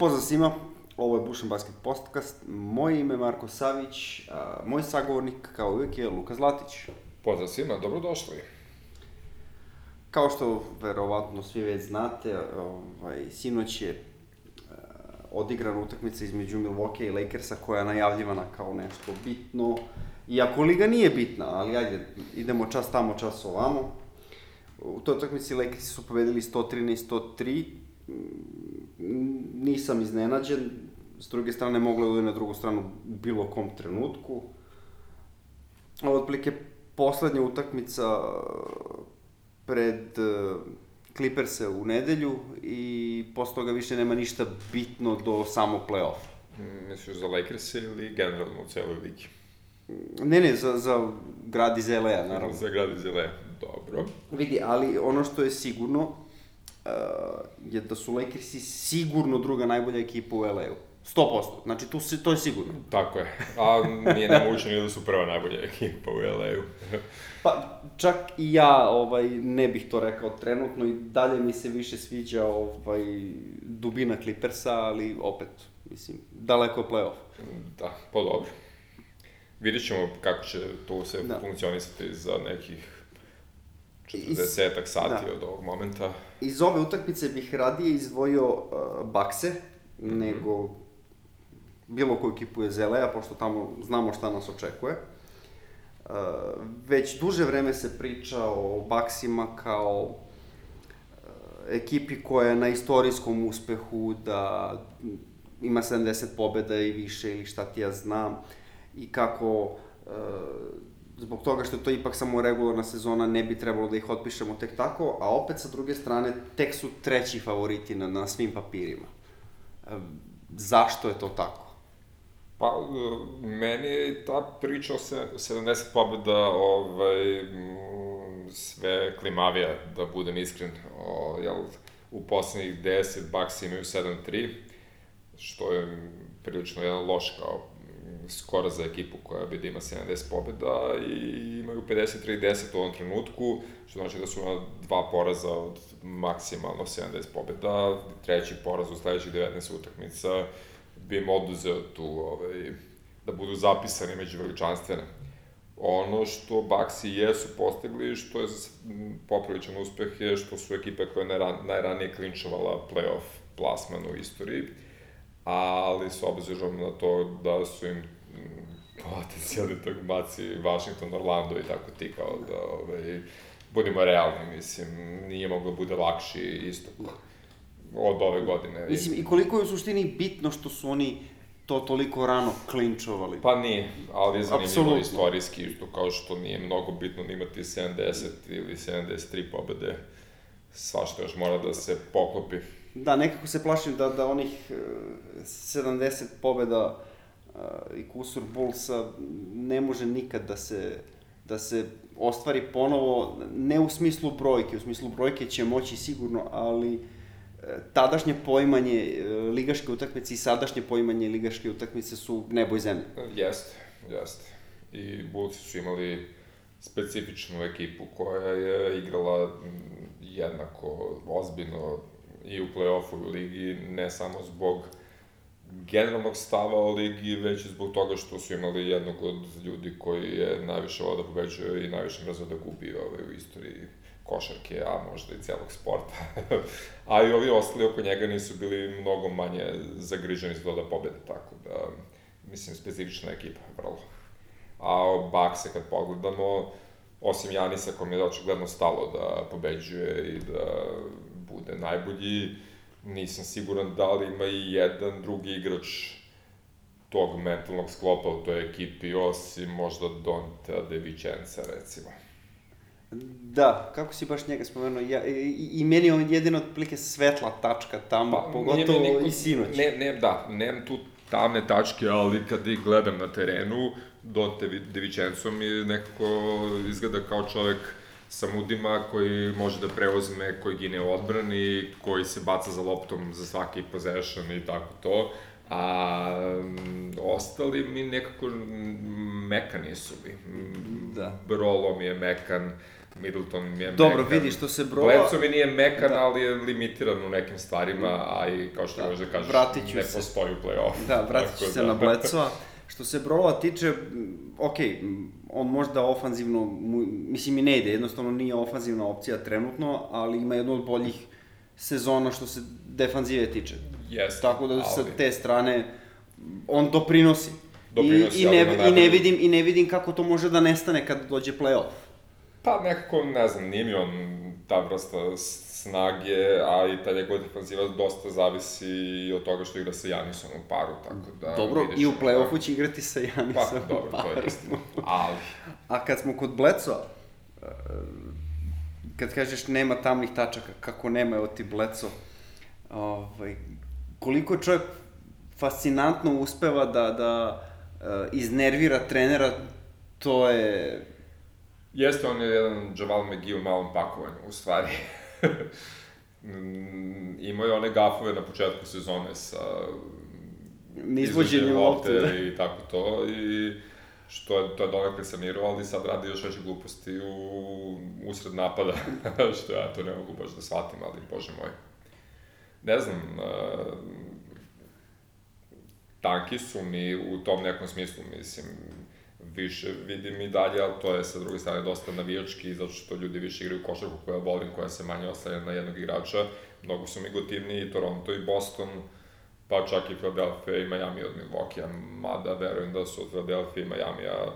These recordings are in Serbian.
Pozdrav svima, ovo je Bušan Basket Podcast, moje ime je Marko Savić, a moj sagovornik kao uvijek je Luka Zlatić. Pozdrav svima, dobrodošli. Kao što verovatno svi već znate, ovaj, sinoć je odigrana utakmica između Milwaukee i Lakersa koja je najavljivana kao nešto bitno. Iako liga nije bitna, ali ajde, idemo čas tamo, čas ovamo. U toj utakmici Lakersi su pobedili 113-103, nisam iznenađen, s druge strane moglo je na drugu stranu u bilo kom trenutku. Ovo otprilike poslednja utakmica pred uh, Clippers-e u nedelju i posle toga više nema ništa bitno do samog play-offa. Misliš za Lakers ili generalno u celoj ligi? Ne, ne, za, za grad iz LA, naravno. Za grad iz LA, dobro. Vidi, ali ono što je sigurno uh, je da su Lakersi sigurno druga najbolja ekipa u LA-u. 100%. Znači, tu si, to je sigurno. Tako je. A nije nemoguće da su prva najbolja ekipa u LA-u. Pa, čak i ja ovaj, ne bih to rekao trenutno i dalje mi se više sviđa ovaj, dubina Clippersa, ali opet, mislim, daleko je play-off. Da, pa dobro. Vidjet ćemo kako će to se da. funkcionisati za nekih 40 sati da. od ovog momenta. Iz ove utakmice bih radije izdvojio uh, Bakse, mm -hmm. nego bilo koju ekipu je Zelea, pošto tamo znamo šta nas očekuje. Uh, već duže vreme se priča o Baksima kao uh, ekipi koja je na istorijskom uspehu, da ima 70 pobeda i više ili šta ti ja znam i kako uh, zbog toga što je to ipak samo regularna sezona, ne bi trebalo da ih otpišemo tek tako, a opet sa druge strane, tek su treći favoriti na, na svim papirima. E, zašto je to tako? Pa, e, meni je ta priča o 70 pobjeda ovaj, sve klimavija, da budem iskren. O, jel, u poslednjih 10 Bucks imaju 7-3, što je prilično jedan loš kao skoro za ekipu koja bi da ima 70 pobjeda i imaju 53-10 u ovom trenutku, što znači da su na dva poraza od maksimalno 70 pobjeda, treći poraz u sledećih 19 utakmica bi im oduzeo tu, ovaj, da budu zapisani među veličanstvene. Ono što Baxi jesu postigli, što je popravičan uspeh, je što su ekipe koje je najranije klinčovala playoff plasman u istoriji, ali s obzirom na to da su im potencijalni takmaci Washington, Orlando i tako ti kao da, ovaj, budimo realni, mislim, nije moglo bude lakši istok od ove godine. Mislim, i koliko je u suštini bitno što su oni to toliko rano klinčovali. Pa nije, ali je zanimljivo Absolutno. istorijski, isto kao što nije mnogo bitno da imati 70 ili 73 pobede, svašta još mora da se poklopi. Da, nekako se plašim da, da onih 70 pobeda i kusur Bullsa ne može nikad da se, da se ostvari ponovo, ne u smislu brojke, u smislu brojke će moći sigurno, ali e, tadašnje poimanje e, ligaške utakmice i sadašnje poimanje ligaške utakmice su nebo i zemlje. Jeste, jeste. I Bullsi su imali specifičnu ekipu koja je igrala jednako ozbiljno i u play-offu u ligi, ne samo zbog generalnog stava o ligi, već zbog toga što su imali jednog od ljudi koji je najviše voda pobeđuje i najviše mrzao da gubi ovaj, u istoriji košarke, a možda i celog sporta. a i ovi ostali oko njega nisu bili mnogo manje zagriženi za to da pobede, tako da, mislim, specifična ekipa, vrlo. A Bakse, kad pogledamo, osim Janisa, kom je očigledno stalo da pobeđuje i da bude najbolji, nisam siguran da li ima i jedan drugi igrač tog mentalnog sklopa u toj ekipi, osim možda Donta De Vicenza, recimo. Da, kako si baš njega spomenuo, ja, i, i meni je on jedina otprilike svetla tačka tamo, pa, pogotovo niko, i sinoć. Ne, ne, da, nemam tu tamne tačke, ali kad ih gledam na terenu, Donte De Vicenzo mi nekako izgleda kao čovek sa mudima koji može da preuzme, koji gine u odbrani, koji se baca za loptom za svaki possession i tako to. A ostali mi nekako mekani su mi. Da. Brolo mi je mekan, Middleton mi je Dobro, mekan. vidi što se brova- Bledsoe mi nije mekan, Da. ali je limitiran u nekim stvarima, a i kao što Da, možeš da kažeš, ne se. postoji u play-off. Da, vratit ću se da. na Bledsoa. Što se Brova tiče, m, ok, m, on možda ofanzivno, mislim i ne ide, jednostavno nije ofanzivna opcija trenutno, ali ima jednu od boljih sezona što se defanzive tiče. Jeste, Tako da sa ali- te strane on doprinosi. Doprinosi, I, i, ne, i, ne vidim, I ne vidim kako to može da nestane kad dođe play-off. Pa nekako, ne znam, nije mi on ta vrsta snage, a i ta njegova defanziva dosta zavisi i od toga što igra sa Janisom u paru, tako da... Dobro, i u ćemo, play-offu da. će igrati sa Janisom. Pa, dobro, to je istina. Ali, A kad smo kod Bledsoa, e, kad kažeš nema tamnih tačaka, kako nema, evo ti Bledso, ovaj, koliko čovjek fascinantno uspeva da, da e, iznervira trenera, to je... jeste on je jedan Javal McGee u malom pakovanju, u stvari. Imao je one gafove na početku sezone sa Izvođenjem lopte, da. i tako to, i što je, to je donekle sanirao, ali sad radi još veće gluposti u, usred napada, što ja to ne mogu baš da shvatim, ali bože moj. Ne znam, uh, tanki su mi u tom nekom smislu, mislim, više vidim i dalje, ali to je sa druge strane dosta navijački, zato što ljudi više igraju košarku koja volim, koja se manje oslanja na jednog igrača. Mnogo su mi gotivniji i Toronto i Boston, pa čak i Philadelphia i Miami od Milwaukee, mada verujem da su od Philadelphia i Miami-a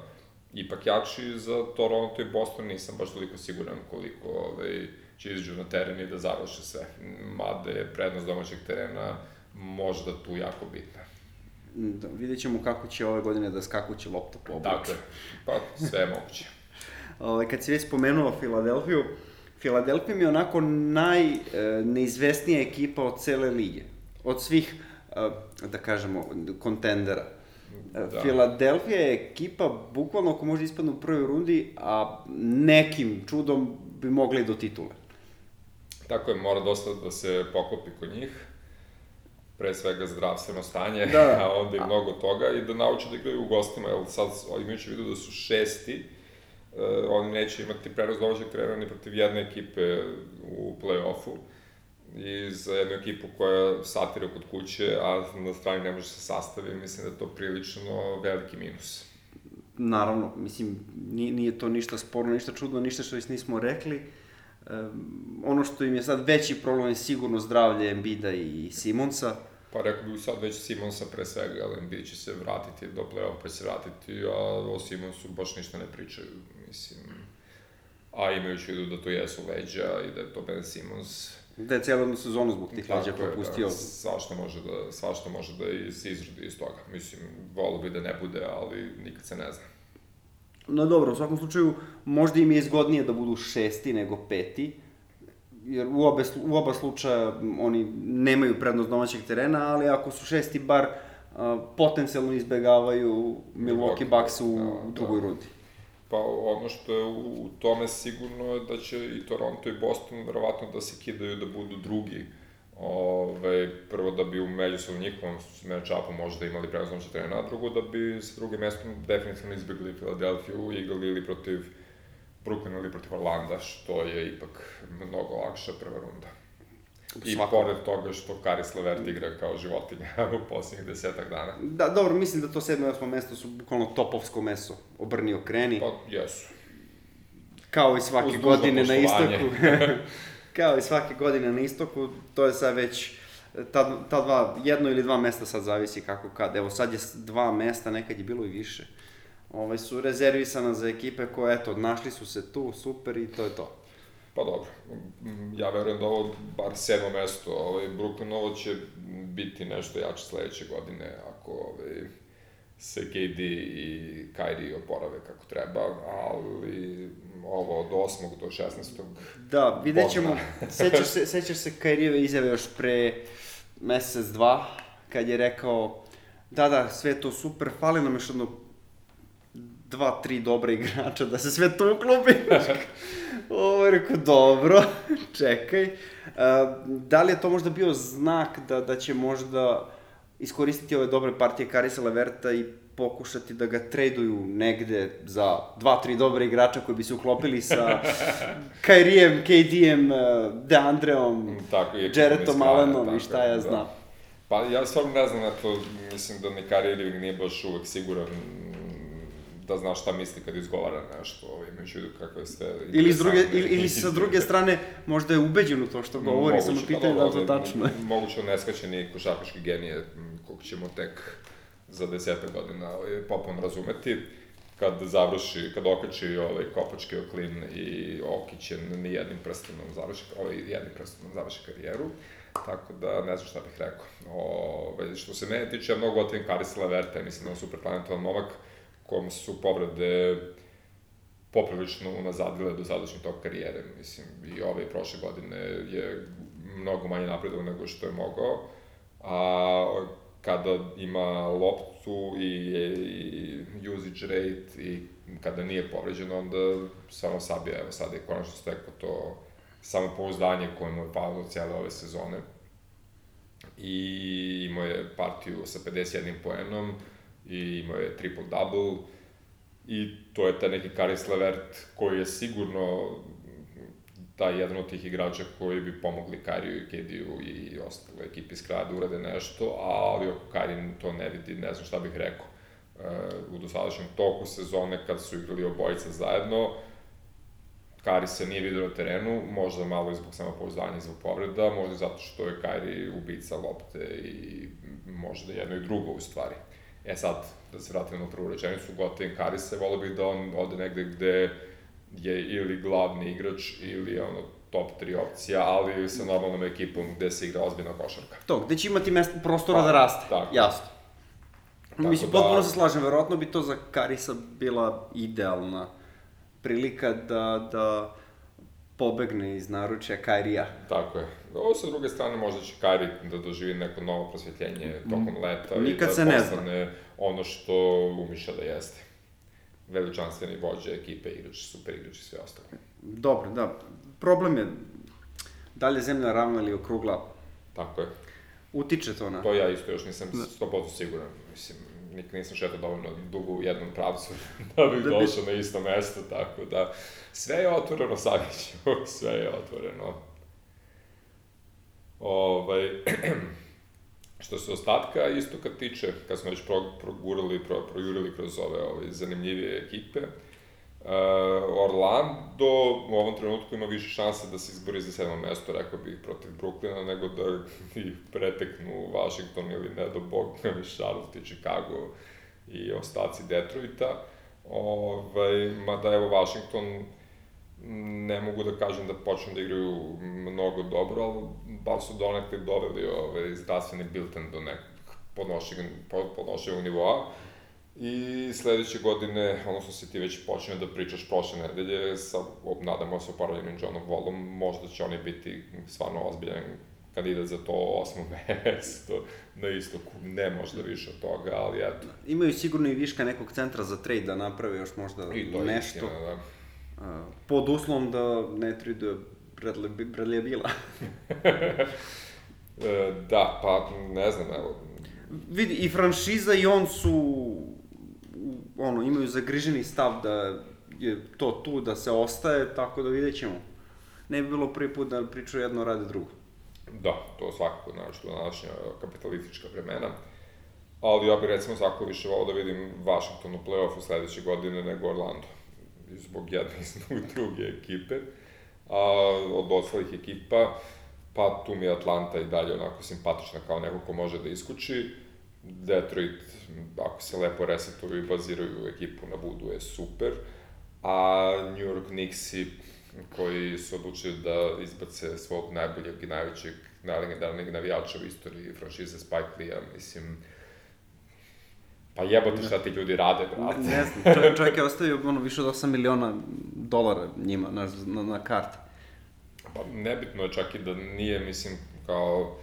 ipak jači za Toronto i Boston, nisam baš toliko siguran koliko ovaj, će izađu na teren i da završe sve. Mada je prednost domaćeg terena možda tu jako bitna. Da, vidjet ćemo kako će ove godine da skakuće lopta po obliku. Dakle, pa sve je moguće. Ovaj, kad si već spomenuo Filadelfiju, Filadelfija mi je onako najneizvesnija ekipa od cele lige. Od svih, e, da kažemo, kontendera. Da. Da. Filadelfija je ekipa, bukvalno ako može ispadne u prvoj rundi, a nekim čudom bi mogli do titule. Tako je, mora dosta da se poklopi kod njih. Pre svega zdravstveno stanje, Da. a onda i mnogo toga i da nauče da igraju u gostima, jer sad imajući vidu da su šesti, uh, oni neće imati prenos domaćeg trenera ni protiv jedne ekipe u play-offu i za jednu ekipu koja satira kod kuće, a na strani ne može se sastavi, mislim da je to prilično veliki minus. Naravno, mislim, nije, nije to ništa sporno, ništa čudno, ništa što već nismo rekli. Um, ono što im je sad veći problem je sigurno zdravlje Embida i Simonsa. Pa rekao bih sad već Simonsa pre svega, ali Embiid će se vratiti do play-off pa će se vratiti, a o Simonsu baš ništa ne pričaju, mislim. A imajući u vidu da to jesu leđa i da je to Ben Simons, Da je cijelu sezonu zbog tih leđa je, propustio. Da, svašta može da, svašta može da iz, izrodi iz toga. Mislim, volio bi da ne bude, ali nikad se ne zna. No dobro, u svakom slučaju, možda im je izgodnije da budu šesti nego peti, jer u, obe, u oba slučaja oni nemaju prednost domaćeg terena, ali ako su šesti, bar a, potencijalno izbegavaju Milwaukee Bucks u, Da, u drugoj da. rundi. Pa ono što je u, u tome sigurno je da će i Toronto i Boston verovatno da se kidaju da budu drugi. Ove, prvo da bi u međusobnom njihovom matchupu možda imali prenosnoće terena, a drugo da bi sa drugim mestom definitivno izbjegli Filadelfiju igrali ili protiv Brooklyna ili protiv Orlanda, što je ipak mnogo lakša prva runda. I Svako. pored toga što Karis Levert igra kao životinja u posljednjih desetak dana. Da, dobro, mislim da to sedmo i osmo mesto su bukvalno topovsko meso. Obrni okreni. Pa, jesu. Kao i svake Uz godine na istoku. kao i svake godine na istoku, to je sad već ta, ta dva, jedno ili dva mesta sad zavisi kako kad. Evo sad je dva mesta, nekad je bilo i više. Ovaj, su rezervisana za ekipe koje, eto, našli su se tu, super i to je to. Pa dobro, ja verujem da ovo bar sedmo mesto, ovaj, Brooklynovo će biti nešto jače sledeće godine ako ovaj, se KD i Kyrie oporave kako treba, ali ovo od 8. do 16. Da, vidjet ćemo, sećaš se, sećaš se Kairijeve izjave još pre mesec, dva, kad je rekao, da, da, sve to super, fali nam još jedno dva, tri dobra igrača da se sve to uklopi. Ovo je rekao, dobro, čekaj. Uh, da li je to možda bio znak da, da će možda iskoristiti ove dobre partije Karisa Leverta i pokušati da ga traduju negde za dva, tri dobre igrača koji bi se uklopili sa Kairijem, KD-em, DeAndreom, Tako, i Jaretom Allenom i šta ja da. znam. Pa ja stvarno ne znam, eto, mislim da ni Irving nije baš uvek siguran da zna šta misli kad izgovara nešto, ovaj, imajući vidu kakve ste... Ili, s druge, ili, ili sa druge strane, možda je ubeđen u to što govori, samo Moguće, pa pitanje da li to dobro, tačno je. Moguće neskaćeni košarkaški genije, kog ćemo tek za deseta godina ovaj, popon razumeti kad završi, kad okači ovaj kopački oklin i Okićen ni jednim prstenom završi, ovaj jednim prstenom završi karijeru. Tako da ne znam šta bih rekao. Ove, što se mene tiče, ja mnogo otvim Karis Leverta, mislim da je on super talentovan momak, kom su povrede poprilično unazadile do sadašnjeg tog karijere. Mislim, i ove i prošle godine je mnogo manje napredovao nego što je mogao. A kada ima loptu i, i usage rate i kada nije povređen, onda samo sabija, evo sada je konačno stekao to samopouzdanje koje mu je palilo cijele ove sezone. I imao je partiju sa 51 poenom i imao je triple-double i to je taj neki Karis Levert koji je sigurno taj jedan od tih igrača koji bi pomogli Kariju i Kediju i ostale ekipi iz kraja da urade nešto, ali ako Karin to ne vidi, ne znam šta bih rekao. E, u dosadašnjem toku sezone, kad su igrali obojica zajedno, Kari se nije vidio na terenu, možda malo i zbog samopouzdanja i zbog povreda, možda zato što je Kari ubica lopte i možda jedno i drugo u stvari. E sad, da se vratim na prvu rečenicu, gotovim Kari se, volio bih da on ode negde gde je ili glavni igrač ili ono top 3 opcija, ali sa normalnom ekipom gde se igra ozbiljna košarka. To, gde će imati mesta, prostora Pa, da raste, tako. jasno. Tako Mislim, da- potpuno se slažem, verovatno bi to za Karisa bila idealna prilika da, da pobegne iz naručja Kairija. Tako je. Ovo sa druge strane možda će Kari da doživi neko novo prosvjetljenje tokom leta nikad i da se ne zna. ono što umiša da jeste. Veličanstveni vođa ekipe, igrač, super igrač i sve ostalo. Dobro, da. Problem je da li je zemlja ravna ili okrugla. Tako je. Utiče to na... To ja isto još nisam 100% siguran. Mislim, nikad nisam šetao dovoljno dugo u jednom pravcu da bih Da bi- došao na isto mesto, tako da sve je otvoreno, Saviću, sve je otvoreno. Ovaj, što se ostatka istoka tiče, kad smo već pro, progurali, pro, projurili kroz ove ovaj, zanimljivije ekipe, Uh, Orlando u ovom trenutku ima više šanse da se izbori za sedmo mesto, rekao bih, protiv Brooklyna, nego da ih preteknu Washington ili ne do Bog, Charlotte i Chicago i ostaci Detroita. Ovaj, mada evo Washington ne mogu da kažem da počnu da igraju mnogo dobro, ali bar su donekle doveli ovaj, zdravstveni bilten do nekog podnošljivog, podnošljivog nivoa. I sledeće godine, odnosno se ti već počinje da pričaš prošle nedelje, sa, nadamo se oporavljenim Johnom Wallom, možda će oni biti stvarno ozbiljan kandidat za to osmo mesto na istoku. Ne možda više od toga, ali eto. Imaju sigurno i viška nekog centra za trade da naprave još možda I to je nešto. istina, da. A, pod uslovom da ne traduje Bradley, Bradley Bila. Da, pa ne znam, evo, Vidi, i franšiza i on su, u- ono, imaju zagriženi stav da je to tu, da se ostaje, tako da vidjet ćemo. Ne bi bilo prvi put da pričaju jedno, rade drugo. Da, to svakako, znači, današnja kapitalistička vremena. Ali ja bih recimo svako više volao da vidim Washington u play-offu sledeće godine nego Orlando. I zbog jedne i zbog druge ekipe. A od ostalih ekipa, pa tu mi je Atlanta i dalje onako simpatična kao neko ko može da iskuči. Detroit, ako se lepo resetuju i baziraju ekipu na budu, je super. A New York Knicksi, koji su odlučili da izbace svog najboljeg i najvećeg, najlegendarnijeg navijača u istoriji franšize Spike Lee-a, mislim, pa jebote šta ti ljudi rade, Ne, brate. ne znam, čovjek, čovjek je ostavio ono, više od 8 miliona dolara njima na, na, na karti. Pa nebitno je čak i da nije, mislim, kao,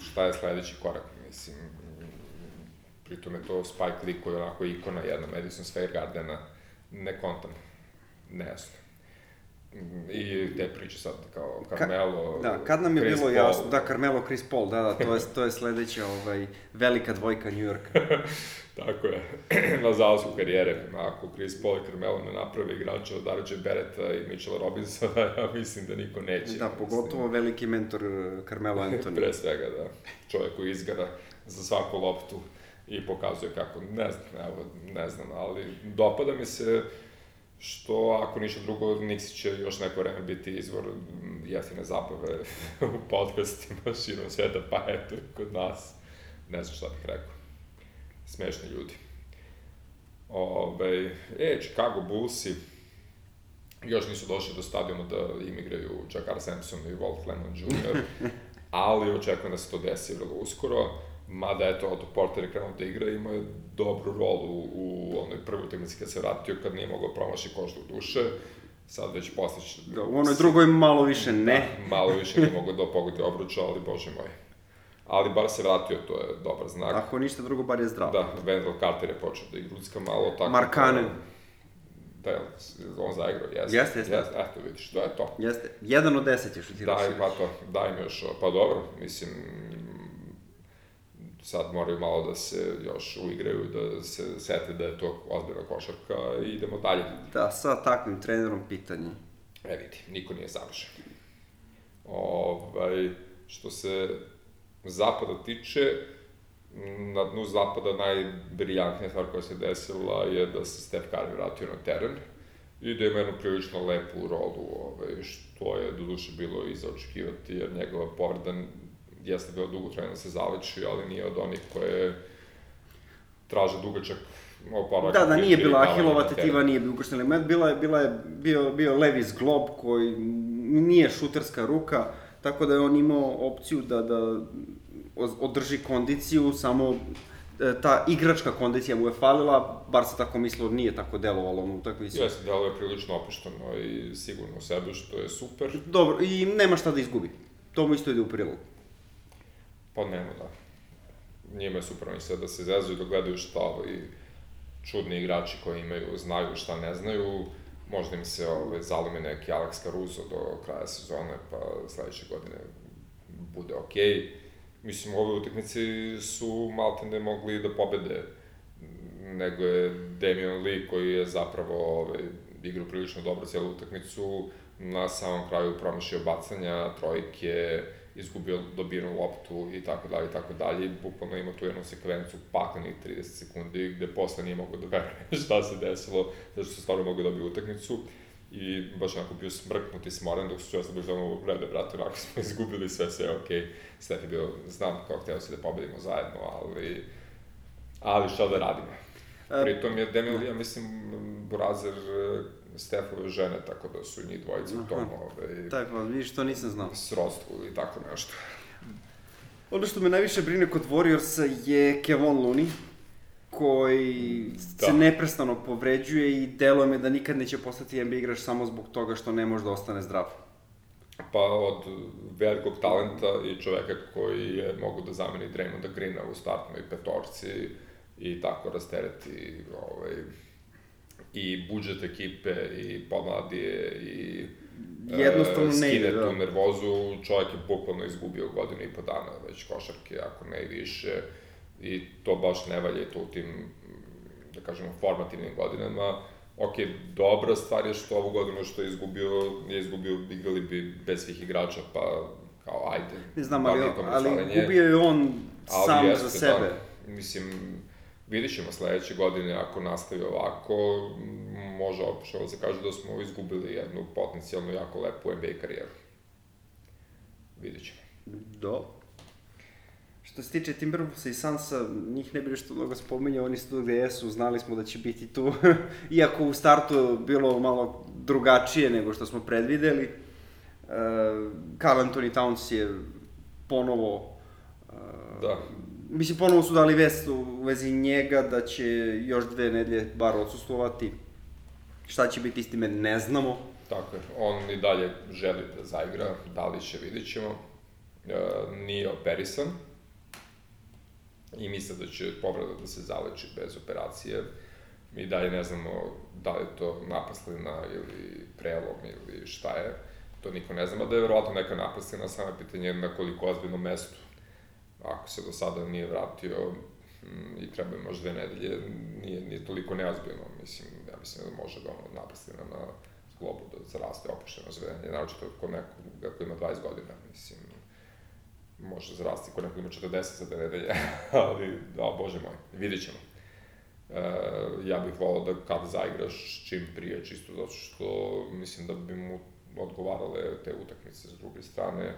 šta je sledeći korak, mislim, pritom je to Spike Lee koji je onako ikona jedna Madison Square Gardena, ne kontam, nejasno. I te priče sad kao Carmelo, Ka, da, kad nam je Chris bilo Paul. jasno, da, Carmelo, Chris Paul, da, da, to je, to je sledeća ovaj, velika dvojka New Yorka. Tako je, na zalasku karijere. Ako Chris Paul i Carmelo ne naprave igrača od R.J. Barretta i Mitchella Robinsona, ja mislim da niko neće. Da, pogotovo veliki mentor eh, Carmelo Anthony. Pre svega, da. Čovjek koji izgara za svaku loptu i pokazuje kako, ne znam, evo, ne znam, ali dopada mi se što, ako ništa drugo, Nixi će još neko vreme biti izvor jeftine zabave u podcastima širom sveta, pa eto, kod nas. Ne znam šta bih rekao. Smešni ljudi. Ove, e, Chicago Bullsi, još nisu došli do stadiona da im igraju Jakar Sampson i Walt Lemon Jr., ali očekujem da se to desi vrlo uskoro. Mada, eto, Otto Porter je krenuo da igra imao je dobru rolu u onoj prvoj utakmici kad se vratio, kad nije mogao promaši košta u duše. Sad već postić... Da, u onoj drugoj malo više ne. Da, malo više nije mogao da pogodi obruča, ali bože moj. Ali bar se vratio, to je dobar znak. Ako ništa drugo, bar je zdrav. Da, Wendell Carter je počeo da igrucka malo, tako Markanen. Da, da, on zaigrao, jeste. Jeste, jeste. Jeste, eto vidiš, to je to. Jeste. Jedan od deset je šutirao. Daj, pa to, daj mi još, pa dobro, mislim, sad moraju malo da se još uigraju, da se sete da je to ozbiljna košarka i idemo dalje. Da, sa takvim trenerom pitanje. E vidi, niko nije završen. Ovaj, što se zapada tiče, na dnu zapada najbriljantnija stvar koja se desila je da se Steph Curry vratio na teren i da ima jednu prilično lepu rolu, ovaj, što je do duše bilo i za očekivati, jer njegova povreda jeste bilo dugo trajno da se zaleči, ali nije od onih koje traže dugačak oporavak. Da, da, nije bila rikavanje Ahilova na terenu. tetiva, nije bio ukršteni element, bila je, bila je, bio, bio Levis Glob koji nije šuterska ruka, tako da je on imao opciju da, da održi kondiciju, samo e, ta igračka kondicija mu je falila, bar se tako mislilo, nije tako delovalo u utakmici. Jeste, delo je prilično opušteno i sigurno u sebe, što je super. Dobro, i nema šta da izgubi. To mu isto ide u prilog. Pa nema, da. Njima je super, oni sad da se zezuju, da gledaju šta ovi čudni igrači koji imaju, znaju šta ne znaju, možda im se ove, zalome neki Alex Caruso do kraja sezone, pa sledeće godine bude okej. Okay. Mislim, ove utakmice su maltene mogli da pobede, nego je Damian Lee koji je zapravo ove, igrao prilično dobro cijelu utakmicu, na samom kraju promašio bacanja, trojke, izgubio dobirnu loptu i tako dalje i tako dalje. Bukvalno ima tu jednu sekvencu paklenih 30 sekundi gde posle nije mogao da veruje šta se desilo, zato što stvarno mogao da dobije utakmicu. I baš onako bio smrknut i smoren dok su ja sam bio ono, vrede, brate, onako smo izgubili sve, sve. Okay. Stef je bio, znam kao hteo se da pobedimo zajedno, ali, ali šta da radimo. Pritom je Demi ja mislim, Burazer Stefove žene, tako da su njih dvojica u tom, ovaj, Tako, vidiš, to nisam znao. srodstvu ili tako nešto. Ono što me najviše brine kod Warriorsa je Kevon Looney, koji da. se neprestano povređuje i deluje me da nikad neće postati NBA igrač samo zbog toga što ne može da ostane zdrav. Pa od velikog talenta i čoveka koji je mogu da zameni Draymonda Greena u startnoj petorci i tako rastereti ovaj, i budžet ekipe i pomladije i Jednostavno e, ne ide, da. tu nervozu, čovjek je bukvalno izgubio godinu i po dana već košarke, ako ne i više, i to baš ne valje to u tim, da kažemo, formativnim godinama. Ok, dobra stvar je što ovu godinu što je izgubio, je izgubio, igrali bi bez svih igrača, pa kao ajde. Ne znam, da ali, ali gubio je on Ali sam jeste, za sebe. Da. Mislim, vidit ćemo sledeće godine ako nastavi ovako, može da se kaže da smo izgubili jednu potencijalno jako lepu NBA karijeru. Vidit ćemo. Do. Što se tiče Timberwolvesa i Sansa, njih ne bi nešto mnogo spominjao, oni su tu gde jesu, znali smo da će biti tu, iako u startu bilo malo drugačije nego što smo predvideli. Uh, Carl Anthony Towns je ponovo uh, Da. Mislim, ponovo su dali vest u vezi njega da će još dve nedelje bar odsustovati. Šta će biti s time, ne znamo. Tako je, on i dalje želi da zaigra, da li će, vidit ćemo. E, nije operisan i misle da će povreda da se zaleči bez operacije. Mi dalje ne znamo da li je to napaslina ili prelom ili šta je. To niko ne zna, da je verovatno neka napaslina, samo je pitanje na koliko ozbiljnom mestu. Ako se do sada nije vratio mm, i treba je možda dve nedelje, nije, nije toliko neozbiljno. Mislim, ja mislim da može da ono napaslina na zglobu da zaraste opušteno zvedenje, naočito kod nekog ko ima 20 godina, mislim, može zarasti kod nekog ima 40 za dve nedelje, ali, da, bože moj, vidit ćemo. E, ja bih volao da kad zaigraš čim prije, čisto zato što mislim da bi mu odgovarale te utakmice s druge strane.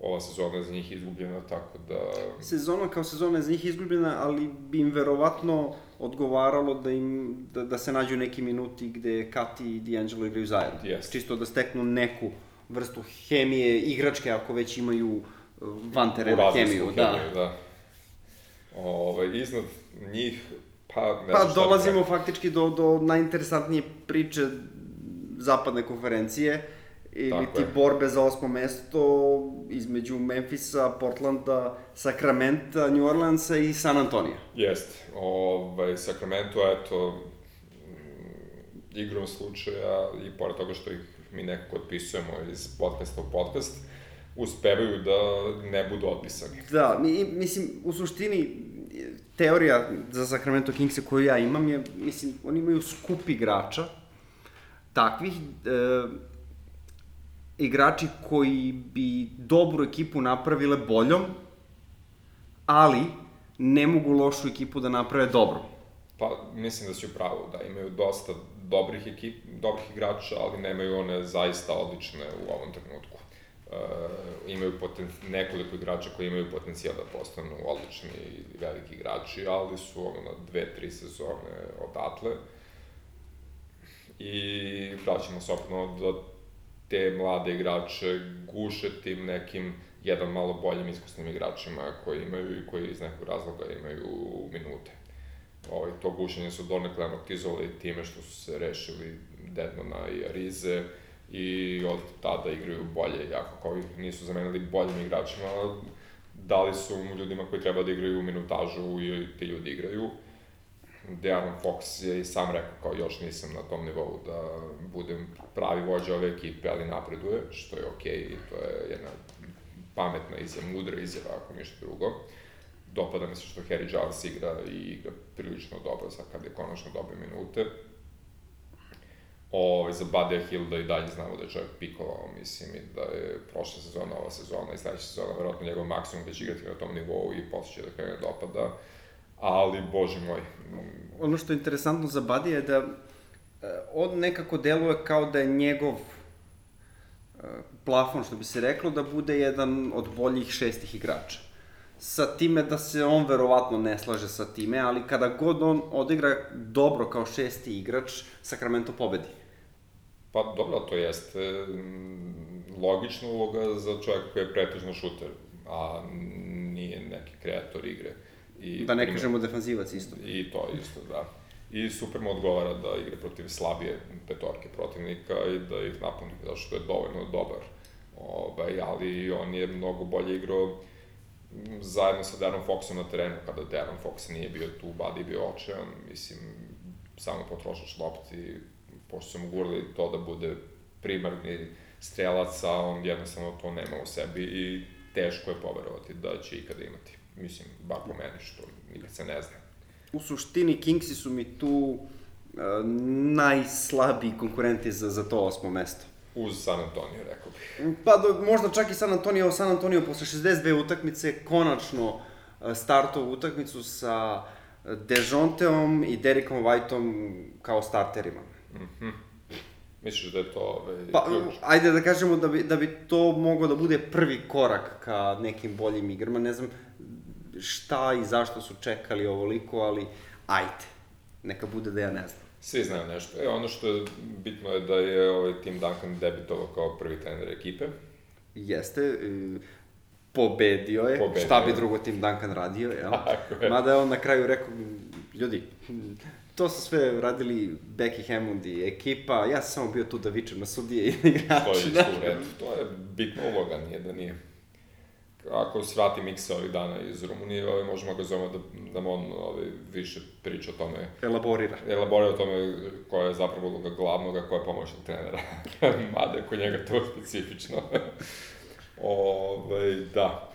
Ova sezona je za njih izgubljena, tako da... Sezona kao sezona je za njih izgubljena, ali bi im verovatno odgovaralo da im da, da se nađu neki minuti gde Kati i D'Angelo igraju zajedno. Yes. Čisto da steknu neku vrstu hemije igračke ako već imaju uh, van terena hemiju, da. da. Ove, iznad njih pa ne Pa da dolazimo faktički do, do najinteresantnije priče zapadne konferencije ili Tako ti je. borbe za osmo mesto između Memfisa, Portlanda, Sacramento, New Orleansa i San Antonio. Jeste. Ovaj, Sacramento, eto, mm, igrom slučaja i pored toga što ih mi nekako otpisujemo iz podcasta u podcast, uspevaju da ne budu otpisani. Da, mi, mislim, u suštini, teorija za Sacramento Kingse koju ja imam je, mislim, oni imaju skup igrača, takvih, e, igrači koji bi dobru ekipu napravile boljom, ali ne mogu lošu ekipu da naprave dobro. Pa, mislim da si u pravu, da imaju dosta dobrih, ekip, dobrih igrača, ali nemaju one zaista odlične u ovom trenutku. Uh, imaju poten, nekoliko igrača koji imaju potencijal da postanu odlični i veliki igrači, ali su ono na dve, tri sezone odatle. I vraćamo se opet do te mlade igrače guše tim nekim jedan malo boljim iskusnim igračima koji imaju i koji iz nekog razloga imaju minute. Ovaj, to gušenje su donekle amortizovali time što su se rešili Deadmana i Arize i od tada igraju bolje, jako ih nisu zamenili boljim igračima, dali su ljudima koji treba da igraju minutažu i ti ljudi igraju. De'Aaron Fox je i sam rekao kao još nisam na tom nivou da budem pravi vođa ove ekipe, ali napreduje, što je okej okay, i to je jedna pametna izjava, mudra izjava, ako ništa drugo. Dopada mi se što Harry Giles igra i igra prilično dobro sad kad je konačno dobre minute. O, za Buddy Hill da i dalje znamo da je čovjek pikovao, mislim, i da je prošla sezona, ova sezona i sledeća sezona, verovatno njegov maksimum da će igrati na tom nivou i posle će da krene dopada ali, bože moj. Ono što je interesantno za Buddy je da e, on nekako deluje kao da je njegov e, plafon, što bi se reklo, da bude jedan od boljih šestih igrača. Sa time da se on verovatno ne slaže sa time, ali kada god on odigra dobro kao šesti igrač, Sacramento pobedi. Pa dobro, to jeste logična uloga za čovjeka koji je pretežno šuter, a nije neki kreator igre. I, da ne primjer, kažemo defanzivac isto. I to isto, da. I super mu odgovara da igre protiv slabije petorke protivnika i da ih napuni, zato što je dovoljno dobar. Ovaj, ali on je mnogo bolje igrao zajedno sa Darren Foxom na terenu, kada Darren Fox nije bio tu, Buddy bio očajan, mislim, samo potrošač lopti, pošto su mu gurali to da bude primarni strelac, a on jednostavno to nema u sebi i teško je poverovati da će ikada imati. Mislim, bar po meni, što nikad se ne zna. U suštini, Kingsi su mi tu uh, najslabiji konkurenti za, za to osmo mesto. Uz San Antonio, rekao bih. Pa do, možda čak i San Antonio, San Antonio posle 62 utakmice konačno uh, startao utakmicu sa Dejonteom i Derekom Whiteom kao starterima. Mhm. Mm Misliš da je to ovaj, pa, ključ? Ajde da kažemo da bi, da bi to moglo da bude prvi korak ka nekim boljim igrama. Ne znam, šta i zašto su čekali ovoliko, ali ajde, neka bude da ja ne znam. Svi znaju nešto. E, ono što je bitno je da je ovaj Tim Duncan debitovao kao prvi trener ekipe. Jeste, e, pobedio je, pobedio šta bi drugo Tim Duncan radio, jel? je. Mada je on na kraju rekao, ljudi, to su sve radili Becky Hammond i ekipa, ja sam samo bio tu da vičem na sudije i igrače. To je to je bitna uloga, nije da nije. Ako svrati miksa ovih dana iz Rumunije, ovaj, možemo ga zovemo da, da on ovaj, više priča o tome. Elaborira. Elaborira o tome koja je zapravo uloga glavnog, a koja je pomoćnog trenera. Mada kod njega to specifično. ovaj, da.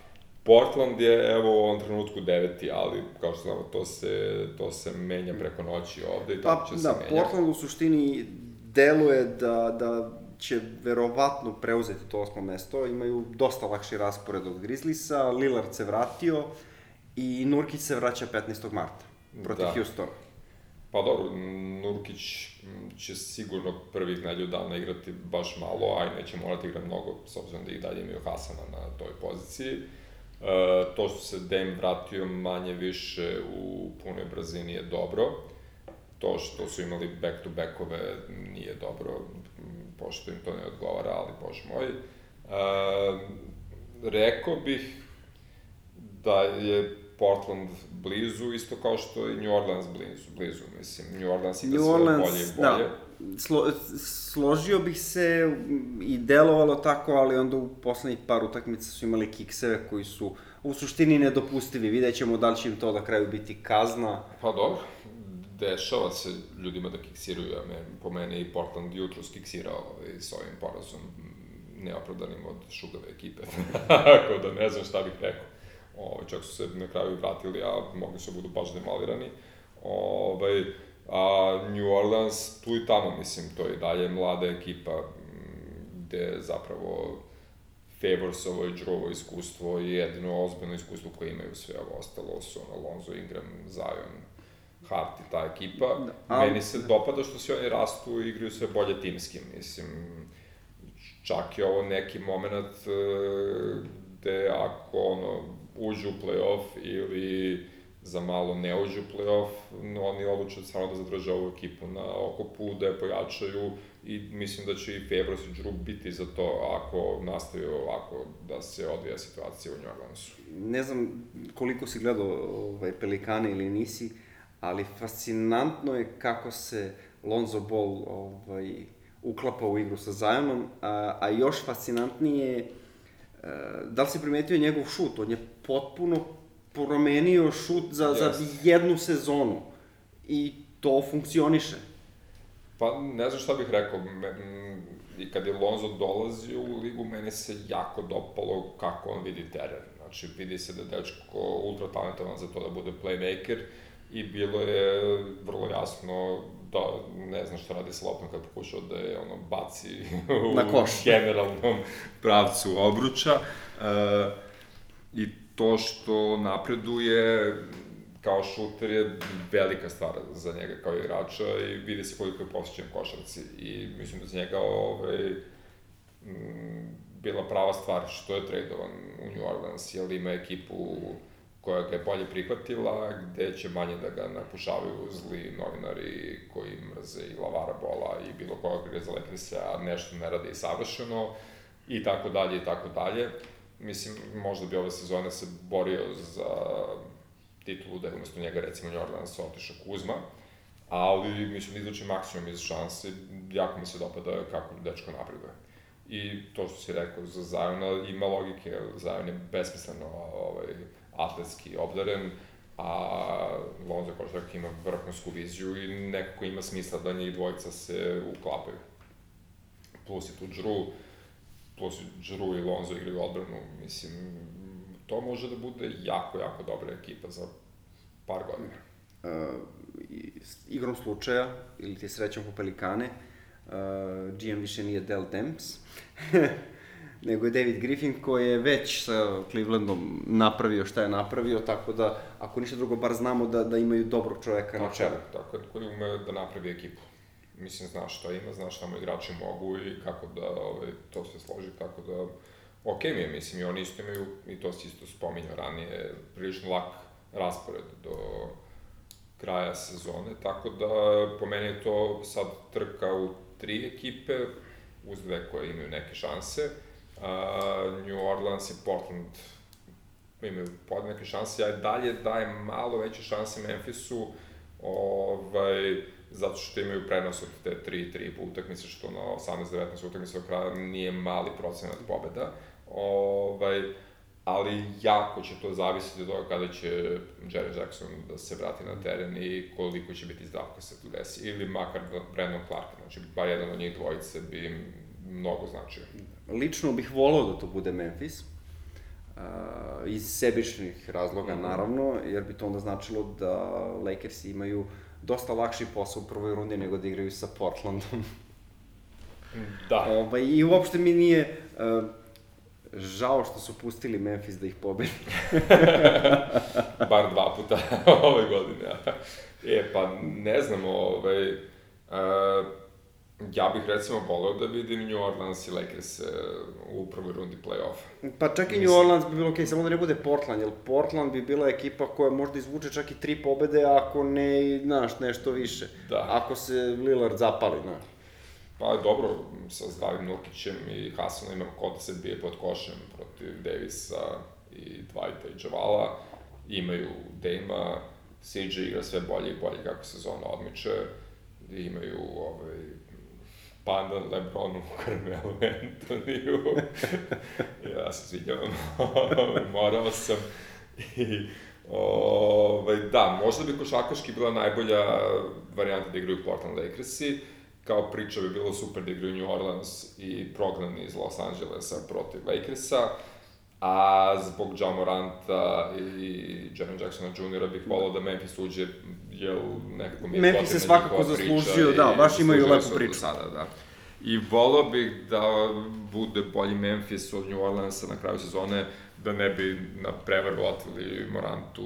Portland je, evo, u ovom trenutku deveti, ali, kao što znamo, to se, to se menja preko noći ovde i tako pa, će da, se menja. Da, Portland u suštini deluje da, da će verovatno preuzeti to osmo mesto, imaju dosta lakši raspored od Grizzlisa, Lillard se vratio i Nurkić se vraća 15. marta protiv da. Houstona. Pa dobro, Nurkić će sigurno prvih nedelju dana igrati baš malo, a i neće morati igrati mnogo, s obzirom da i dalje imaju Hasana na toj poziciji. E, to što se Dame vratio manje više u punoj brzini je dobro. To što su imali back-to-backove nije dobro, pošto im to ne odgovara, ali bož moj. E, rekao bih da je Portland blizu, isto kao što je New Orleans blizu, blizu mislim. New Orleans igra sve bolje i da. bolje. Da. Slo, složio bih se i delovalo tako, ali onda u poslednjih par utakmica su imali kikseve koji su u suštini nedopustivi. Vidjet ćemo da li će im to na kraju biti kazna. Pa dobro, dešava se ljudima da kiksiraju, a me, po mene i Portland jutro skiksirao ovaj, s ovim porazom neopravdanim od šugave ekipe. Tako da ne znam šta bih rekao. Ovaj, čak su se na kraju vratili, a mogli su da budu baš demolirani. Ovaj, a New Orleans tu i tamo, mislim, to je dalje mlada ekipa gde zapravo Favorsovo i Drewovo iskustvo je jedino ozbiljno iskustvo koje imaju sve ovo ostalo su ono Lonzo, Ingram, Zion, Hart i ta ekipa. Da, ali... Meni se dopada što se oni rastu i igraju sve bolje timski, mislim. Čak je ovo neki moment uh, gde ako ono, uđu u playoff ili za malo ne uđu u playoff, no, oni odluče samo da zadrže ovu ekipu na okopu, da je pojačaju i mislim da će i Febros i Drew biti za to ako nastavi ovako da se odvija situacija u New Orleansu. Ne znam koliko si gledao ovaj, Pelikane ili nisi, ali fascinantno je kako se Lonzo Ball ovaj, uklapa u igru sa Zionom, a, a još fascinantnije je da li si primetio njegov šut? On je potpuno promenio šut za, yes. za jednu sezonu i to funkcioniše. Pa ne znam šta bih rekao, i kad je Lonzo dolazio u ligu, meni se jako dopalo kako on vidi teren. Znači, vidi se da je dečko ultra talentovan za to da bude playmaker i bilo je vrlo jasno da ne znam šta radi s loptom kad pokušao da je ono baci u Na koš. generalnom pravcu obruča. E, I to što napreduje kao šuter je velika stvar za njega kao igrača i vidi se koliko je posjećen košarci i mislim da za njega ovaj, m, bila prava stvar što je tradovan u New Orleans, jer ima ekipu koja ga je bolje prihvatila, gde će manje da ga napušavaju zli novinari koji mrze i Lavara Bola i bilo koga gre za Lakersa, a nešto ne radi savršeno i tako dalje i tako dalje. Mislim, možda bi ove sezone se borio za titulu da je umesto njega recimo New Orleans otišao Kuzma, ali mislim da izluči maksimum iz šanse, jako mi se dopada kako dečko napreduje. I to što si rekao za Zajona ima logike, Zajon je besmisleno ovaj, atletski obdaren, a Lonzo Košark ima vrhunsku viziju i nekako ima smisla da njih dvojica se uklapaju. Plus je tu Drew, plus Drew i Lonzo igraju odbranu, mislim, to može da bude jako, jako dobra ekipa za par godina. Uh, igrom slučaja, ili ti srećom po Pelikane, uh, GM više nije Del Demps, nego je David Griffin koji je već sa Clevelandom napravio šta je napravio, tako da ako ništa drugo, bar znamo da, da imaju dobrog čoveka na čelu. Tako da koji ume da napravi ekipu. Mislim, zna šta ima, zna šta mu igrači mogu i kako da ovaj, to se složi, tako da ok mi je, mislim, i oni isto imaju, i to si isto spominjao ranije, prilično lak raspored do kraja sezone, tako da po meni je to sad trka u tri ekipe, uz dve koje imaju neke šanse, uh, New Orleans i Portland imaju pod neke šanse, ja dalje dajem malo veće šanse Memphisu, ovaj, zato što imaju prenos od te 3-3 po utakmice, što na 18-19 utakmice do kraja nije mali procenat pobeda. Ovaj, ali jako će to zavisiti od toga kada će Jerry Jackson da se vrati na teren i koliko će biti zdrav kad se to desi. Ili makar Brandon Clark, znači bar jedan od njih dvojice bi mnogo značio. Lično bih volao da to bude Memphis, uh, iz sebičnih razloga, mm -hmm. naravno, jer bi to onda značilo da Lakers imaju dosta lakši posao u prvoj rundi nego da igraju sa Portlandom. Da. Ovaj, I uopšte mi nije uh, žao što su pustili Memphis da ih pobedi. Bar dva puta ove godine. e, pa ne znam, ovaj, uh, ja bih recimo voleo da vidim New Orleans i Lakers uh, u prvoj rundi play-offa. Pa čak i New Orleans bi bilo okej, okay, samo da ne bude Portland, jer Portland bi bila ekipa koja možda izvuče čak i tri pobede, ako ne, znaš, nešto više. Da. Ako se Lillard zapali, znaš. Pa dobro, sa zdravim Nukićem i Hasanom ima ko da se bije pod košem protiv Davisa i Dwighta i Javala. Imaju Dejma, CJ igra sve bolje i bolje kako sezona odmiče. Imaju ovaj, pandan Lebronu, Carmelu Antoniju. ja se sviđam, morao sam. I, ovaj, da, možda bi košakaški bila najbolja varijanta da igraju Portland Lakersi kao priča bi bilo super da igraju New Orleans i prognani iz Los Angelesa protiv Lakersa, zbog Ja Moranta i Jaren Jacksona Jr. bih volao da Memphis uđe, jer nekako mi je Memphis se svakako zaslužio, da, baš imaju lepu priču. Sada, da. I volao bih da bude bolji Memphis od New Orleansa na kraju sezone, da ne bi na prevaru otvili Morantu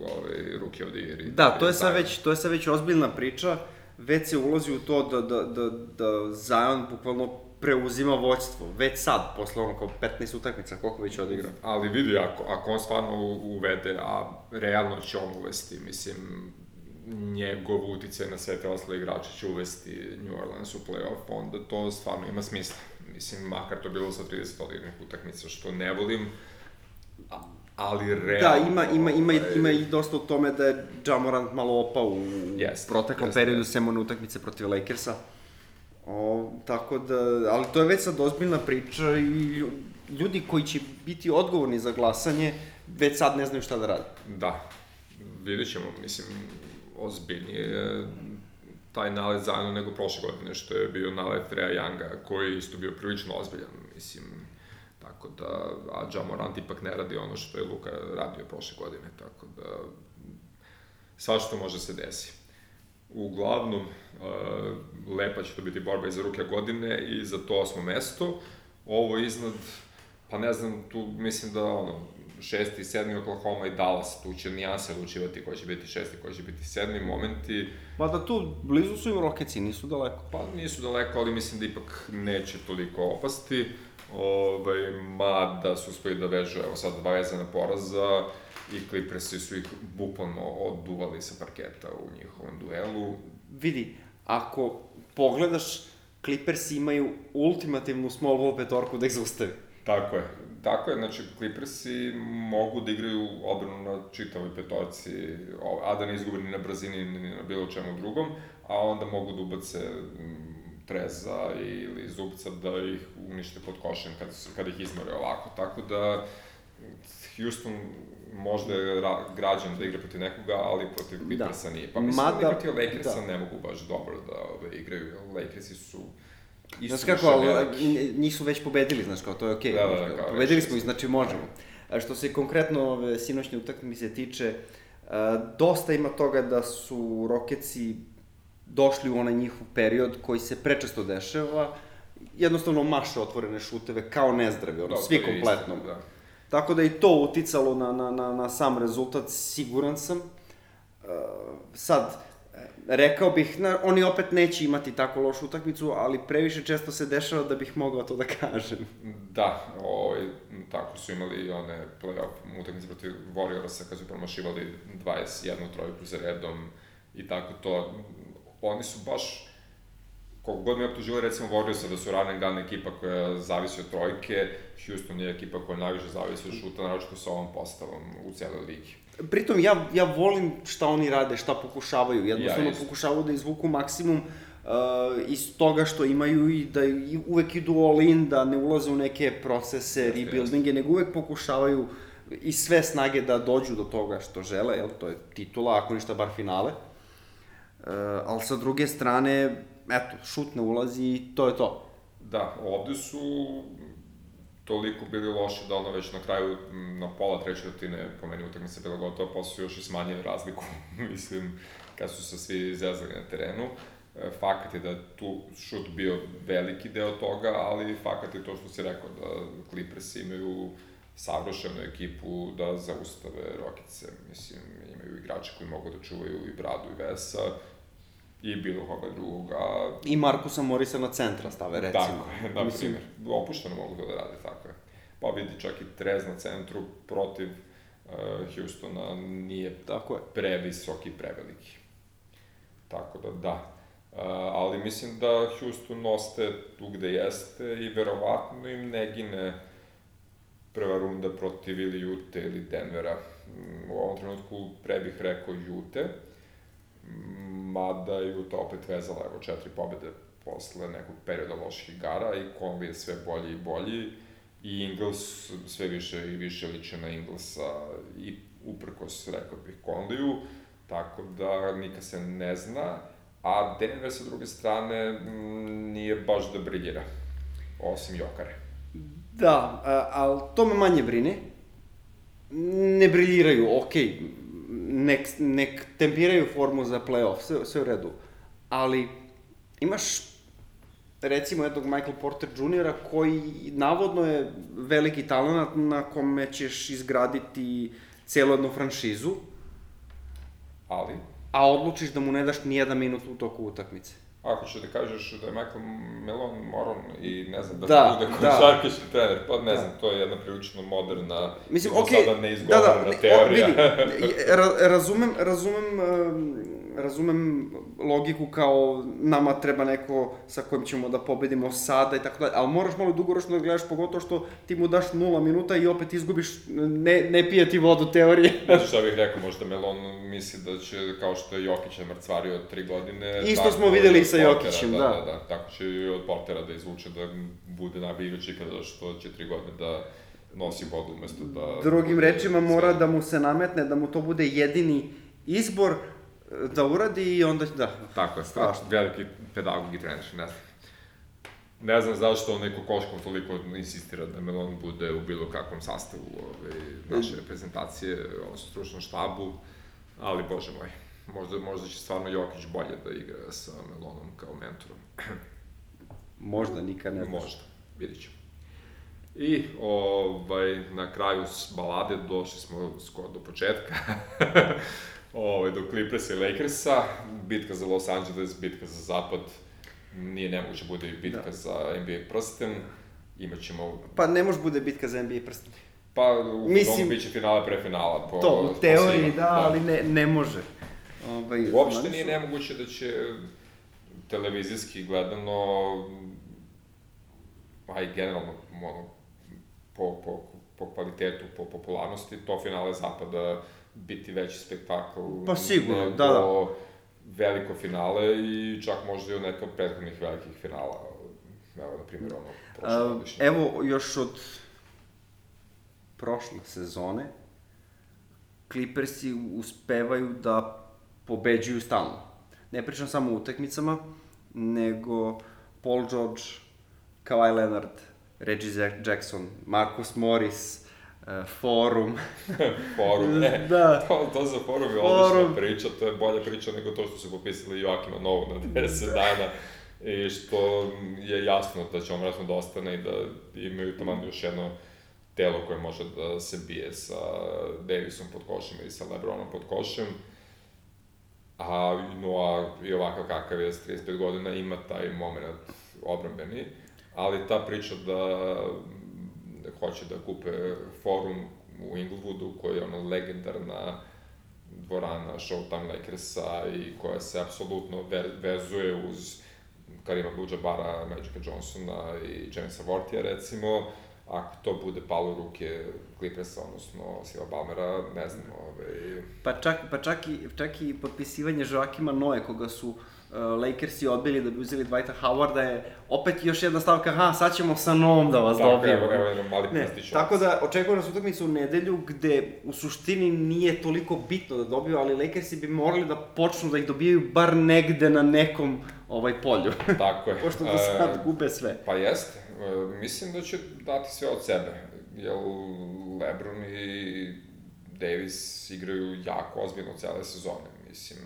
ovaj, ruke od igri. Da, to je sad već, to je sad već ozbiljna priča već se ulazi u to da, da, da, da Zion bukvalno preuzima voćstvo, već sad, posle ono kao 15 utakmica, koliko već odigra. Ali vidi, ako, ako on stvarno uvede, a realno će on uvesti, mislim, njegov uticaj na sve te ostale igrače će uvesti New Orleans u playoff, onda to stvarno ima smisla. Mislim, makar to bilo sa 30 odigranih utakmica, što ne volim, ali realno... Da, ima, ima, ima, ovaj... ima i dosta u tome da je Jamorant malo opao u yes, proteklom yes, periodu, yes. sem one utakmice protiv Lakersa. O, tako da, ali to je već sad ozbiljna priča i ljudi koji će biti odgovorni za glasanje već sad ne znaju šta da rade. Da, vidjet ćemo, mislim, ozbiljnije taj nalet zajedno nego prošle godine, što je bio nalet Rea Younga, koji je isto bio prilično ozbiljan, mislim, Tako da, a Ja Morant ipak ne radi ono što je Luka radio prošle godine, tako da svašta može se desi. Uglavnom, uh, lepa će to biti borba iza ruke godine i za to osmo mesto. Ovo iznad, pa ne znam, tu mislim da ono, šesti, sedmi Oklahoma i Dallas, tu će nijanse odlučivati ko će biti šesti, ko će biti sedmi, momenti... Pa da tu, blizu su im Rocketsi, nisu daleko. Pa nisu daleko, ali mislim da ipak neće toliko opasti. Ovaj, mada su uspeli da vežu, evo sad dva vezana poraza i Clippersi su ih bukvalno oduvali sa parketa u njihovom duelu. Vidi, ako pogledaš, Clippers imaju ultimativnu small ball petorku da ih zaustavi. Tako je. Tako je, znači Clippersi mogu da igraju odbranu na čitavoj petorci, a da ne izgubi ni na brzini ni na bilo čemu drugom, a onda mogu da ubace treza ili zubca da ih unište pod košem kad, kad ih izmore ovako. Tako da Houston možda je građan da igra protiv nekoga, ali protiv. Clippersa da. nije. Pa mislim Mada, da protiv Lakersa da. ne mogu baš dobro da ove, igraju. Lakersi su Znaš kako, ali, njih su već pobedili, znaš kao, to je okej. Okay. Da, da, da, kao, pobedili smo ih, znači možemo. A što se konkretno ove sinoćne utakmice tiče, a, dosta ima toga da su Roketsi došli u onaj njihov period koji se prečesto dešava, jednostavno maše otvorene šuteve kao nezdravi, ono, da, svi kompletno. Isto, da. Tako da i to uticalo na, na, na, na sam rezultat, siguran sam. Uh, sad, rekao bih, na, oni opet neće imati tako lošu utakmicu, ali previše često se dešava da bih mogao to da kažem. Da, ovaj, tako su imali one play-off utakmice protiv Warriorsa kad su promašivali 21 trojku za redom i tako to oni su baš, koliko god mi optužili recimo Warriorsa da su run and gun ekipa koja zavisi od trojke, Houston je ekipa koja najviše zavisi od šuta, naročito sa ovom postavom u cijeloj ligi. Pritom ja, ja volim šta oni rade, šta pokušavaju, jednostavno ja, pokušavaju da izvuku maksimum iz toga što imaju i da i uvek idu all in, da ne ulaze u neke procese, yes, rebuildinge, nego uvek pokušavaju i sve snage da dođu do toga što žele, jel, to je titula, ako ništa bar finale. Uh, ali sa druge strane, eto, šut ne ulazi i to je to. Da, ovde su toliko bili loši da ono već na kraju, na pola treće rutine, po meni utakmica bila gotova, posle su još i smanjili razliku, mislim, kad su se svi izjezali na terenu. E, fakat je da tu šut bio veliki deo toga, ali fakat je to što si rekao, da Clippers imaju savršenu ekipu da zaustave Rokice. Mislim, imaju igrače koji mogu da čuvaju i Bradu i Vesa, i bilo koga drugoga. I Markusa Morisa na centra stave, recimo. Tako je, na Mislim... primjer. Opušteno mogu to da rade, tako je. Pa vidi čak i Trez na centru protiv uh, Houstona nije tako je. previsok i preveliki. Tako da, da. Uh, ali mislim da Houston ostaje tu gde jeste i verovatno im ne gine prva runda protiv ili Jute ili Denvera. U ovom trenutku pre bih rekao Jute, mada je Utah opet vezala evo četiri pobede posle nekog perioda loših igara i Conley je sve bolji i bolji i Ingles sve više i više liče na Inglesa i uprkos, rekao bih, Conleyu, tako da nikad se ne zna, a Denver sa druge strane nije baš da briljira, osim Jokare. Da, ali to me manje brine. Ne briljiraju, okej, okay nek, nek tempiraju formu za playoff, sve, sve u redu. Ali imaš recimo jednog Michael Porter Jr. koji navodno je veliki talent na kome ćeš izgraditi celu jednu franšizu. Ali? A odlučiš da mu ne daš ni jedan minut u toku utakmice. Ako će da kažeš da je Michael Melon moron i ne znam, da, da bude košarkaški da. trener, pa ne da. znam, to je jedna prilično moderna, Mislim, okay, sada neizgovorena da, da, teorija. O, vidi, razumem, razumem razumem logiku kao nama treba neko sa kojim ćemo da pobedimo sada i tako dalje, ali moraš malo dugoročno da gledaš, pogotovo što ti mu daš nula minuta i opet izgubiš, ne, ne pije ti vodu teorije. Znaš šta bih rekao, možda Melon misli da će, kao što je Jokić namrcvario tri godine... Isto smo videli i sa Jokićem, da. Da, da, da. Tako će i od Portera da izvuče da bude najbolji igrač ikada što će tri godine da nosi vodu umesto da... Drugim rečima mora da mu se nametne, da mu to bude jedini izbor, da uradi i onda, da. Tako je, strašno. Veliki pedagog i trener, ne znam. Ne znam zašto on neko koškom toliko insistira da Melon bude u bilo kakvom sastavu ove, naše reprezentacije, odnosno stručnom štabu, ali bože moj, možda, možda će stvarno Jokić bolje da igra sa Melonom kao mentorom. možda, nikad ne znaš. Možda, vidit ćemo. I ovaj, na kraju s balade došli smo skoro do početka. ovaj, do Clippersa i Lakersa, bitka za Los Angeles, bitka za zapad, nije nemoguće bude i bitka da. za NBA prsten, imaćemo... Pa ne može bude bitka za NBA prsten. Pa u Mislim, tomu biće finale pre finala. Po, to, u teoriji da, da, ali ne, ne može. Ovaj, Uopšte nije nemoguće da će televizijski gledano, a i generalno po, po, po kvalitetu, po popularnosti, to finale zapada biti veći spektakl. Pa sigurno, da, da. veliko finale i čak možda i od neka prethodnih velikih finala. Evo, na primjer, ono, prošle uh, Evo, još od prošle sezone, Clippersi uspevaju da pobeđuju stalno. Ne pričam samo o utakmicama, nego Paul George, Kawhi Leonard, Reggie Jackson, Marcus Morris, Uh, forum. forum, ne. Da. To, to za forum je odlična priča, to je bolja priča nego to što su popisali Joakima Novu na 10 da. dana i što je jasno da će on vratno da ostane i da imaju tamo još jedno telo koje može da se bije sa Davisom pod košem i sa Lebronom pod košem. A Noa i ovakav kakav je s 35 godina ima taj moment obrambeni, ali ta priča da hoće da kupe forum u Inglewoodu, koji je ono legendarna dvorana Showtime Lakersa i koja se apsolutno vezuje uz Karima Abdul-Jabara, Magica Johnsona i Jamesa Vortija recimo, ako to bude palo ruke Clippersa, odnosno Siva Balmera, ne znam, ove... Pa čak, pa čak i, čak i potpisivanje Joakima Noe, koga su Lakersi odbili da bi uzeli Dwighta Howarda je opet još jedna stavka, aha, sad ćemo sa novom da vas Tako, dobijemo. evo, evo jedan mali Ne, tako da očekujem nas utakmicu u nedelju gde u suštini nije toliko bitno da dobiju, ali Lakersi bi morali da počnu da ih dobijaju bar negde na nekom ovaj polju. Tako je. Pošto do E, sad gube sve. Pa jeste. E, Mislim da će dati sve od sebe. Jer Lebron i Davis igraju jako ozbiljno cele sezone. Mislim,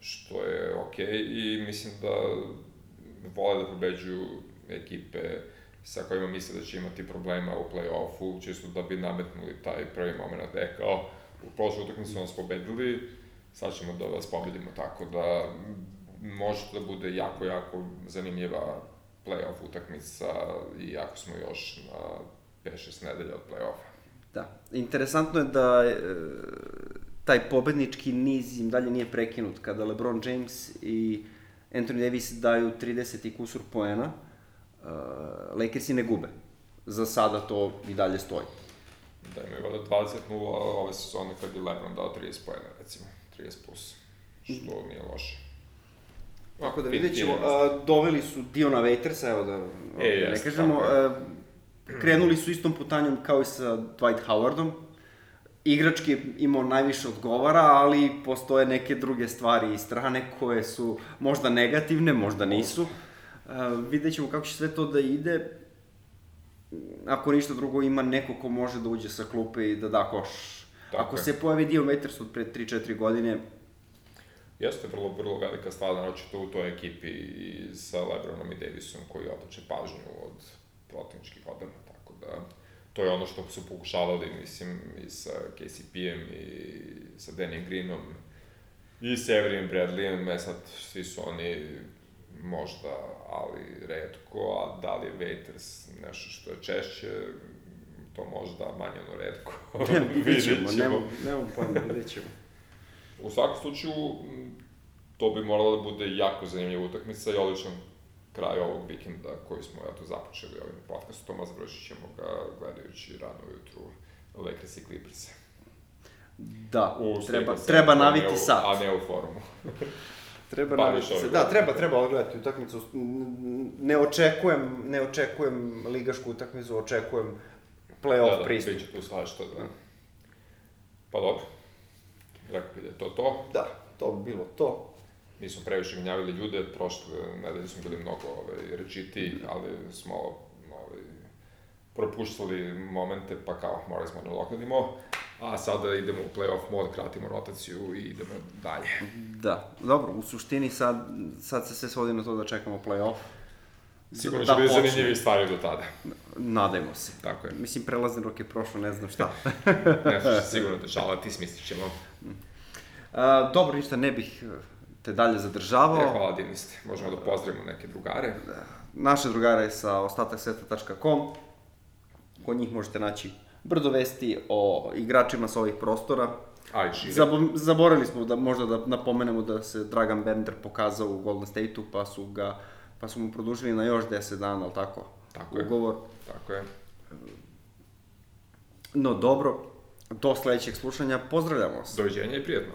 što je okej i mislim da vole da pobeđuju ekipe sa kojima misle da će imati problema u play-offu, čisto da bi nametnuli taj prvi moment da je kao u prošloj utakmici su nas pobedili, sad ćemo da vas pobedimo, tako da može da bude jako, jako zanimljiva play-off utakmica i jako smo još na 5-6 nedelja od play-offa. Da. Interesantno je da taj pobednički niz im dalje nije prekinut. Kada LeBron James i Anthony Davis daju 30 i kusur poena, uh, Lakersi ne gube. Za sada to i dalje stoji. Da imaju vada 20-0 ove sezone kad je Lebron dao 30 pojena, recimo, 30 plus, što nije loše. Tako da vidjet ćemo, a, doveli su Diona Waitersa, evo da E, ne jest, kažemo, a, krenuli su istom putanjom kao i sa Dwight Howardom, igrački imao najviše odgovara, ali postoje neke druge stvari i strane koje su možda negativne, možda nisu. A, vidjet ćemo kako će sve to da ide. Ako ništa drugo, ima neko ko može da uđe sa klupe i da da koš. Tako Ako je. se pojavi Waiters od pre 3-4 godine, Jeste vrlo, vrlo velika stvar, naročito u toj ekipi i sa Lebronom i Davisom koji odlače pažnju od protivničkih odbrana, tako da to je ono što su pokušavali, mislim, i sa KCP-em i sa Danny Greenom i Severijem Bradleyem, e sad svi su oni možda, ali redko, a da li je Waiters nešto što je češće, to možda manje ono redko. vidjet ćemo, Vidjet ćemo. nemam, nemam pojma, vidjet ćemo. U svakom slučaju, to bi morala da bude jako zanimljiva utakmica i odličan kraj ovog vikenda koji smo eto započeli ovim podcastom, a završit ćemo ga gledajući rano ujutru Lakers i Clippers. Da, U treba, Staples treba naviti u- sat. A ne u forumu. Treba Pa, naviti se. Da, treba, treba odgledati utakmicu. Ne očekujem, ne očekujem ligašku utakmicu, očekujem play-off da, da, pristup. bit će tu svašta, da. Pa dobro. Rekao bi da je to to. Da, to bi bilo to. Nismo previše gnjavili ljude, prošle nedelje smo bili mnogo ovaj, rečiti, ali smo ovaj, propuštali momente, pa kao morali smo da. A sada idemo u playoff mod, kratimo rotaciju i idemo dalje. Da, dobro, u suštini sad, sad se sve svodi na to da čekamo play-off. Sigurno Da će biti zanimljivi stvari do tada. Nadajmo se. Tako je. Mislim, prelazni rok je prošlo, ne znam šta. Nešto će se sigurno dešava, ti smislit ćemo. A, dobro, ništa, ne bih te dalje zadržavao. E, hvala divni ste. Možemo da pozdravimo neke drugare. Naše drugare je sa ostataksveta.com. Kod njih možete naći brdo vesti o igračima sa ovih prostora. A i šire. Zabo, zaboravili smo da možda da napomenemo da se Dragan Bender pokazao u Golden State-u, pa su ga pa su mu produžili na još 10 dana, al tako? Tako je. Ugovor. Tako je. No dobro, do sledećeg slušanja, pozdravljamo vas. Doviđenja i prijetno.